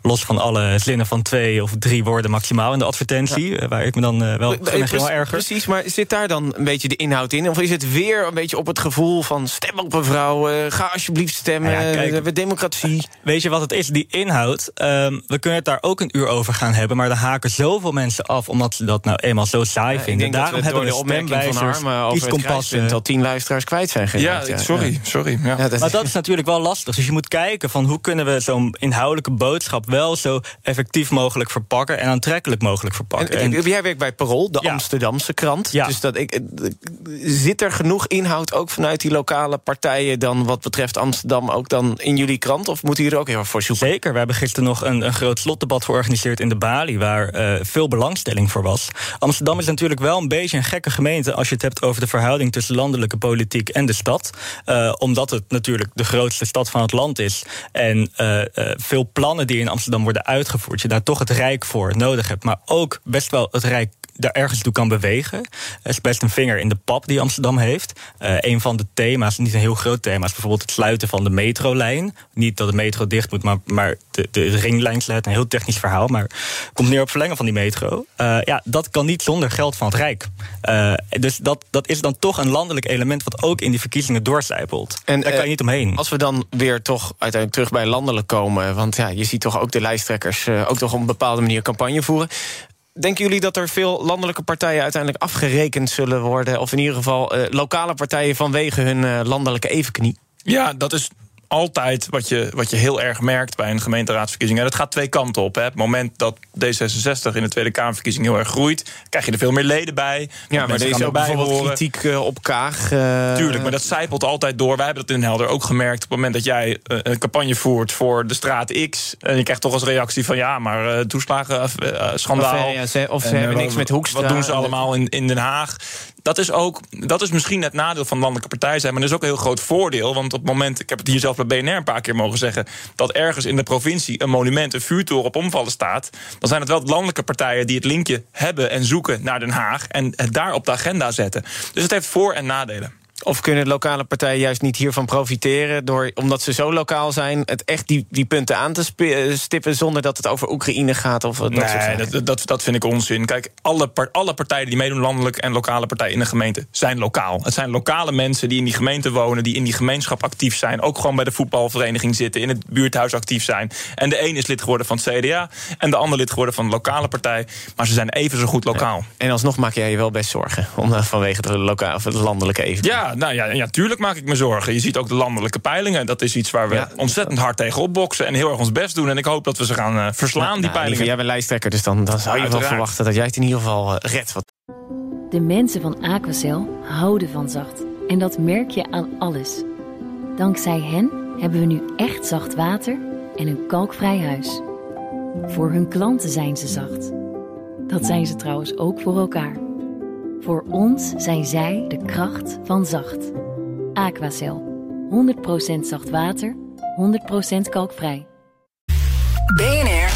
Los van alle zinnen van twee of drie woorden maximaal in de advertentie... eh, waar ik me dan eh, wel heel precies- erger. Precies, maar zit daar dan een beetje de inhoud in? Of is het weer een beetje op het gevoel van... stem op een vrouw, eh, ga alsjeblieft stemmen, Nou ja, kijk. we hebben democratie. Weet je wat het is? Die inhoud. ehm, we kunnen het daar ook een uur over gaan hebben. Maar er haken zoveel mensen af. omdat ze dat nou eenmaal zo saai ik vinden. Daarom we hebben de we opmerking van stemwijzers, Harmen over kruispunt... al tien luisteraars kwijt zijn geraakt. Ja, sorry, sorry. Ja. Ja, dat- Maar dat is natuurlijk wel lastig. Dus je moet kijken van hoe kunnen we zo'n inhoudelijke boodschap wel zo effectief mogelijk verpakken en aantrekkelijk mogelijk verpakken. En, En- jij werkt bij Parool, de Ja. Amsterdamse krant. Ja. Dus dat ik, eh, zit er genoeg inhoud ook vanuit die lokale partijen... dan wat betreft Amsterdam ook dan in jullie krant? Of moeten jullie er ook heel erg voor zoeken? Zeker, we hebben gisteren nog een, een groot slotdebat georganiseerd in de Bali, waar eh, veel belangstelling voor was. Amsterdam is natuurlijk wel een beetje een gekke gemeente als je het hebt over de verhouding tussen landelijke politiek en de stad. Eh, omdat het natuurlijk de grootste stad van het land is. En veel plannen die in Amsterdam worden uitgevoerd, je daar toch het Rijk voor nodig hebt. Maar ook best wel het Rijk daar ergens toe kan bewegen. Er is best een vinger in de pap die Amsterdam heeft. Eh, een van de thema's, niet een heel groot thema, is bijvoorbeeld het sluiten van de metrolijn. Niet dat de metro dicht moet, maar, maar de, de ringlijn sluiten. Een heel technisch verhaal, maar komt neer op verlengen van die metro. Eh, ja, dat kan niet zonder geld van het Rijk. Eh, dus dat, dat is dan toch een landelijk element wat ook in die verkiezingen doorcijpelt. En, daar kan je niet omheen. Als we dan weer toch uiteindelijk terug bij landelijk komen... want ja, je ziet toch ook de lijsttrekkers... ook toch op een bepaalde manier campagne voeren... Denken jullie dat er veel landelijke partijen uiteindelijk afgerekend zullen worden? Of in ieder geval eh, lokale partijen vanwege hun eh, landelijke evenknie? Ja, dat is altijd wat je, wat je heel erg merkt bij een gemeenteraadsverkiezing. En dat gaat twee kanten op. Hè. Het moment dat D66 in de Tweede Kamerverkiezing heel erg groeit, krijg je er veel meer leden bij. Ja, maar gaan ook bijvoorbeeld horen. kritiek eh, op Kaag. eh, Tuurlijk, maar dat zijpelt altijd door. Wij hebben dat in Helder ook gemerkt. Op het moment dat jij eh, een campagne voert voor de straat X. En je krijgt toch als reactie van ja, maar toeslagen, schandaal. Of, ja, ze- of ze En, hebben niks met Hoekstra. Wat doen ze allemaal in, in Den Haag? Dat is, ook, dat is misschien het nadeel van landelijke partijen zijn. Maar dat is ook een heel groot voordeel. Want op het moment, ik heb het hier zelf bij BNR een paar keer mogen zeggen. dat ergens in de provincie een monument, een vuurtoren op omvallen staat. dan zijn het wel de landelijke partijen die het linkje hebben en zoeken naar Den Haag. en het daar op de agenda zetten. Dus het heeft voor- en nadelen. Of kunnen lokale partijen juist niet hiervan profiteren... Door, omdat ze zo lokaal zijn, het echt die, die punten aan te sp- stippen... zonder dat het over Oekraïne gaat? Of dat soort nee, dat, dat, dat vind ik onzin. Kijk, alle, par- alle partijen die meedoen, landelijk en lokale partijen in de gemeente, zijn lokaal. Het zijn lokale mensen die in die gemeente wonen, die in die gemeenschap actief zijn. Ook gewoon bij de voetbalvereniging zitten, in het buurthuis actief zijn. En de een is lid geworden van het CDA en de ander lid geworden van de lokale partij. Maar ze zijn even zo goed lokaal. En alsnog maak jij je wel best zorgen om, eh, vanwege de, of de landelijke even. Ja, nou ja, ja, tuurlijk maak ik me zorgen. Je ziet ook de landelijke peilingen. Dat is iets waar we ontzettend hard tegen opboksen en heel erg ons best doen. En ik hoop dat we ze gaan eh, verslaan, die Nou, peilingen. lieve, jij bent lijsttrekker, dus dan, dan zou je wel verwachten dat jij het in ieder geval eh, redt. Wat De mensen van Aquacel houden van zacht. En dat merk je aan alles. Dankzij hen hebben we nu echt zacht water en een kalkvrij huis. Voor hun klanten zijn ze zacht. Dat zijn ze trouwens ook voor elkaar. Voor ons zijn zij de kracht van zacht. Aquacel. 100% zacht water, 100% kalkvrij. BNR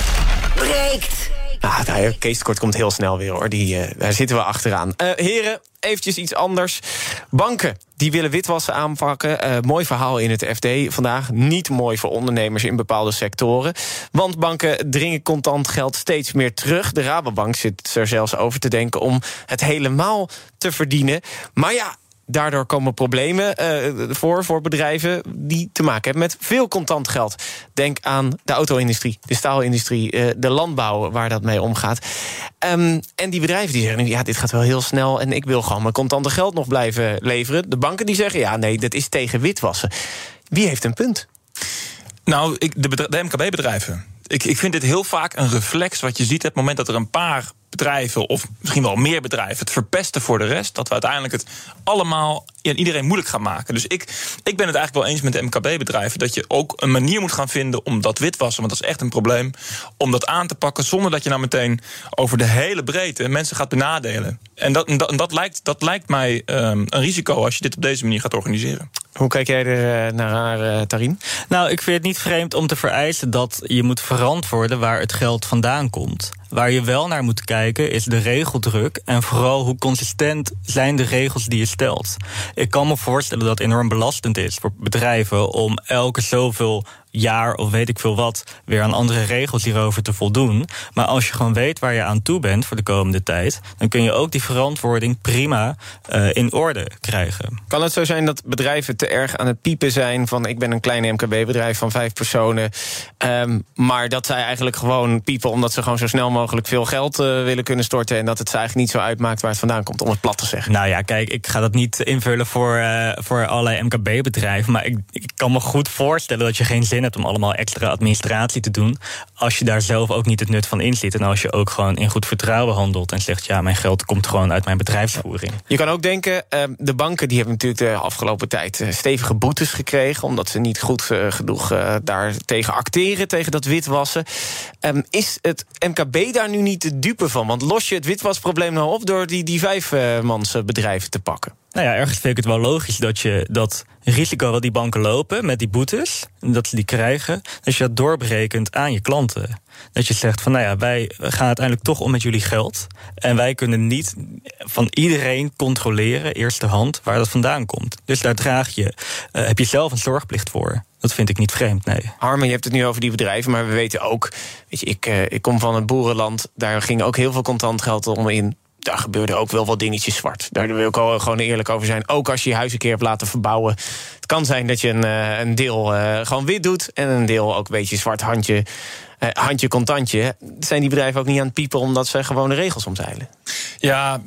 breekt. Ah, Kees Kort komt heel snel weer hoor. Die, eh, daar zitten we achteraan. Eh, heren, eventjes iets anders. Banken die willen witwassen aanpakken. Eh, mooi verhaal in het FD vandaag. Niet mooi voor ondernemers in bepaalde sectoren. Want banken dringen contant geld steeds meer terug. De Rabobank zit er zelfs over te denken om het helemaal te verdienen. Maar ja. Daardoor komen problemen eh, voor, voor bedrijven die te maken hebben met veel contant geld. Denk aan de auto-industrie, de staalindustrie, eh, de landbouw waar dat mee omgaat. Ehm, en die bedrijven die zeggen ja, dit gaat wel heel snel en ik wil gewoon mijn contante geld nog blijven leveren. De banken die zeggen, ja, nee, dat is tegen witwassen. Wie heeft een punt? Nou, ik, de, de MKB-bedrijven. Ik, ik vind dit heel vaak een reflex wat je ziet... op het moment dat er een paar bedrijven... of misschien wel meer bedrijven het verpesten voor de rest... dat we uiteindelijk het allemaal en iedereen moeilijk gaan maken. Dus ik, ik ben het eigenlijk wel eens met de MKB-bedrijven... dat je ook een manier moet gaan vinden om dat witwassen... want dat is echt een probleem, om dat aan te pakken... zonder dat je nou meteen over de hele breedte mensen gaat benadelen. En dat, dat, dat, lijkt, dat lijkt mij ehm, een risico als je dit op deze manier gaat organiseren. Hoe kijk jij er eh, naar haar, eh, Tarin? Nou, ik vind het niet vreemd om te vereisen dat je moet verantwoorden waar het geld vandaan komt. Waar je wel naar moet kijken is de regeldruk en vooral hoe consistent zijn de regels die je stelt. Ik kan me voorstellen dat het enorm belastend is voor bedrijven om elke zoveel jaar of weet ik veel wat weer aan andere regels hierover te voldoen. Maar als je gewoon weet waar je aan toe bent voor de komende tijd, dan kun je ook die verantwoording prima uh, in orde krijgen. Kan het zo zijn dat bedrijven te erg aan het piepen zijn van ik ben een klein MKB-bedrijf van vijf personen, um, maar dat zij eigenlijk gewoon piepen omdat ze gewoon zo snel mogelijk veel geld uh, willen kunnen storten en dat het ze eigenlijk niet zo uitmaakt waar het vandaan komt, om het plat te zeggen? Nou ja, kijk, ik ga dat niet invullen voor, uh, voor allerlei MKB-bedrijven, maar ik, ik kan me goed voorstellen dat je geen zin hebt om allemaal extra administratie te doen. Als je daar zelf ook niet het nut van inziet. En als je ook gewoon in goed vertrouwen handelt en zegt: ja, mijn geld komt gewoon uit mijn bedrijfsvoering. Je kan ook denken, uh, de banken die hebben natuurlijk de afgelopen tijd uh, stevige boetes gekregen. omdat ze niet goed genoeg daar tegen acteren, tegen dat witwassen. Um, is het MKB daar nu niet de dupe van? Want los je het witwasprobleem nou op door die, die vijfmansbedrijven te pakken? Nou ja, ergens vind ik het wel logisch dat je dat risico wat die banken lopen met die boetes, dat ze die krijgen, dat je dat doorberekent aan je klanten. Dat je zegt van, nou ja, wij gaan uiteindelijk toch om met jullie geld. En wij kunnen niet van iedereen controleren, eerste hand, waar dat vandaan komt. Dus daar draag je, uh, heb je zelf een zorgplicht voor. Dat vind ik niet vreemd, nee. Harmen, je hebt het nu over die bedrijven, maar we weten ook... Weet je, ik, uh, ik kom van het boerenland, daar ging ook heel veel contant geld om in daar gebeurde ook wel wat dingetjes zwart. Daar wil ik gewoon eerlijk over zijn. Ook als je je huis een keer hebt laten verbouwen. Het kan zijn dat je een, uh, een deel uh, gewoon wit doet... en een deel ook een beetje zwart handje, uh, handje contantje. Zijn die bedrijven ook niet aan het piepen... omdat ze gewoon de regels omzeilen? Ja,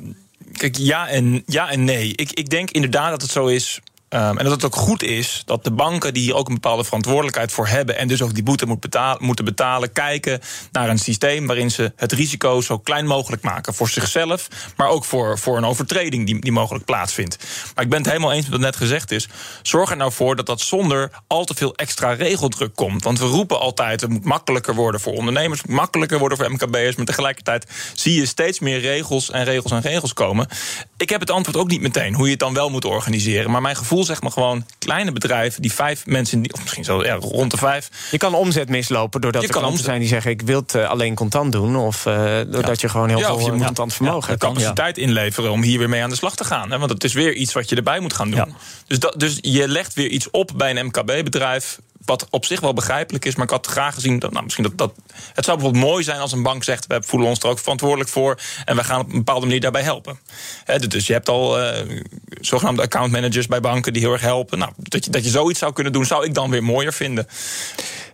kijk, ja en, ja en nee. Ik, ik denk inderdaad dat het zo is... Um, en dat het ook goed is dat de banken die hier ook een bepaalde verantwoordelijkheid voor hebben. en dus ook die boete moet betalen, moeten betalen. kijken naar een systeem waarin ze het risico zo klein mogelijk maken. Voor zichzelf, maar ook voor, voor een overtreding die, die mogelijk plaatsvindt. Maar ik ben het helemaal eens met wat net gezegd is. Zorg er nou voor dat dat zonder al te veel extra regeldruk komt. Want we roepen altijd: het moet makkelijker worden voor ondernemers, het moet makkelijker worden voor MKB'ers. Maar tegelijkertijd zie je steeds meer regels en regels en regels komen. Ik heb het antwoord ook niet meteen hoe je het dan wel moet organiseren. Maar mijn gevoel voel zeg maar gewoon kleine bedrijven die vijf mensen, die, of misschien zo ja, rond de vijf. Je kan omzet mislopen doordat Je er kan klanten omzet- zijn die zeggen: ik wil het eh, alleen contant doen, of eh, doordat je gewoon heel Ja, of veel je eh, moet- contant vermogen hebt. capaciteit inleveren om hier weer mee aan de slag te gaan. Hè? Want het is weer iets wat je erbij moet gaan doen. Dus, dat, dus je legt weer iets op bij een MKB-bedrijf. Wat op zich wel begrijpelijk is, maar ik had graag gezien dat, nou, misschien dat, dat. Het zou bijvoorbeeld mooi zijn als een bank zegt: we voelen ons er ook verantwoordelijk voor. En wij gaan op een bepaalde manier daarbij helpen. Dus je hebt al eh, zogenaamde accountmanagers bij banken die heel erg helpen. Nou, dat, je, dat je zoiets zou kunnen doen, zou ik dan weer mooier vinden.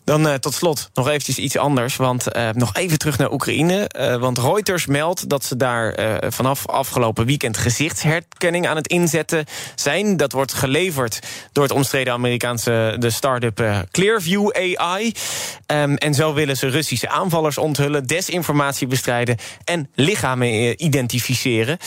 Dan eh, tot slot nog eventjes iets anders. Want eh, nog even terug naar Oekraïne. Eh, want Reuters meldt dat ze daar vanaf afgelopen weekend gezichtsherkenning aan het inzetten zijn. Dat wordt geleverd door het omstreden Amerikaanse de start-up Clearview AI. Ehm, en zo willen ze Russische aanvallers onthullen, desinformatie bestrijden en lichamen identificeren.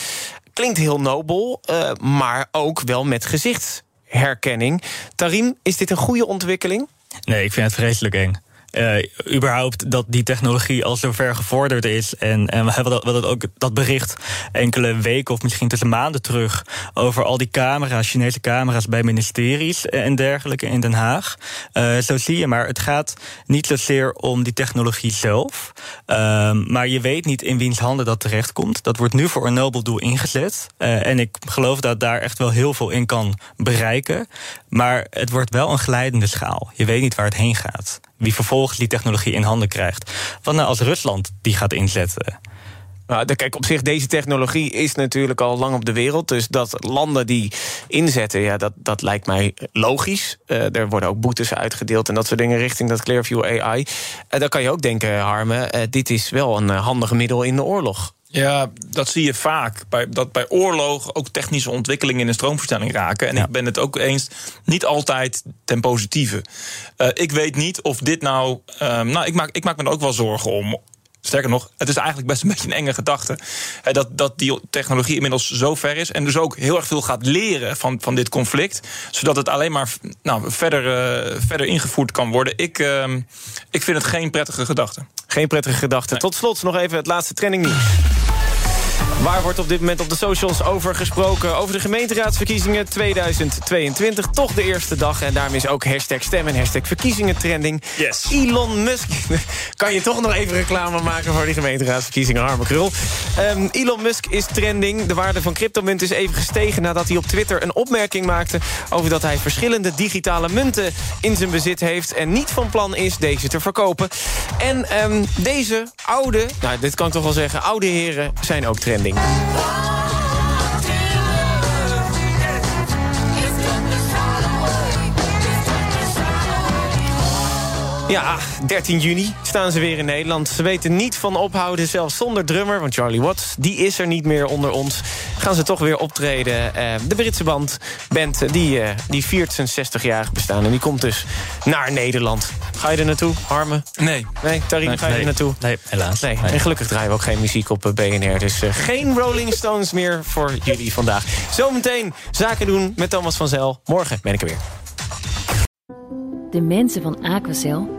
Klinkt heel nobel, maar ook wel met gezichtsherkenning. Tarim, is dit een goede ontwikkeling? Nee, ik vind het vreselijk eng. Eh, überhaupt dat die technologie al zo ver gevorderd is. En, en we hebben dat, ook dat bericht enkele weken of misschien tussen maanden terug. over al die camera's, Chinese camera's bij ministeries en dergelijke in Den Haag. Eh, zo zie je maar, het gaat niet zozeer om die technologie zelf. Ehm, maar je weet niet in wiens handen dat terechtkomt. Dat wordt nu voor een nobel doel ingezet. Eh, en ik geloof dat daar echt wel heel veel in kan bereiken. Maar het wordt wel een glijdende schaal. Je weet niet waar het heen gaat. Wie vervolgens die technologie in handen krijgt. Wat nou als Rusland die gaat inzetten? Nou, kijk, op zich, deze technologie is natuurlijk al lang op de wereld. Dus dat landen die inzetten, ja, dat, dat lijkt mij logisch. Eh, er worden ook boetes uitgedeeld en dat soort dingen richting dat Clearview AI. Uh, dan kan je ook denken, Harmen, eh, dit is wel een handig middel in de oorlog. Ja, dat zie je vaak. Bij, dat bij oorlog ook technische ontwikkelingen in de stroomverstelling raken. En ik ben het ook eens, niet altijd ten positieve. Uh, ik weet niet of dit nou. Uh, nou, ik maak, ik maak me er ook wel zorgen om. Sterker nog, het is eigenlijk best een beetje een enge gedachte. Hè, dat, dat die technologie inmiddels zo ver is. En dus ook heel erg veel gaat leren van, van dit conflict. Zodat het alleen maar nou, verder, uh, verder ingevoerd kan worden. Ik, uh, ik vind het geen prettige gedachte. Geen prettige gedachte. Nee. Tot slot nog even het laatste trending nieuws. Waar wordt op dit moment op de socials over gesproken? Over de gemeenteraadsverkiezingen 2022. Toch de eerste dag. En daarom is ook hashtag stem en hashtag verkiezingen trending. Yes. Elon Musk. kan je toch nog even reclame maken voor die gemeenteraadsverkiezingen, arme krul. Um, Elon Musk is trending. De waarde van cryptomunt is even gestegen nadat hij op Twitter een opmerking maakte... over dat hij verschillende digitale munten in zijn bezit heeft... en niet van plan is deze te verkopen. En um, deze oude, nou dit kan ik toch wel zeggen... oude heren zijn ook trending. trending. Ja, 13 juni staan ze weer in Nederland. Ze weten niet van ophouden, zelfs zonder drummer... want Charlie Watts, die is er niet meer onder ons. Gaan ze toch weer optreden. Uh, de Britse band, band die, uh, die viert zijn 60-jarig bestaan... en die komt dus naar Nederland. Ga je er naartoe, Harmen? Nee. Nee, Tarim, nee, ga je nee. er naartoe? Nee, helaas. Nee. En gelukkig draaien we ook geen muziek op BNR. Dus uh, geen Rolling Stones meer voor jullie vandaag. Zometeen zaken doen met Thomas van Zel. Morgen ben ik er weer. De mensen van Aquacel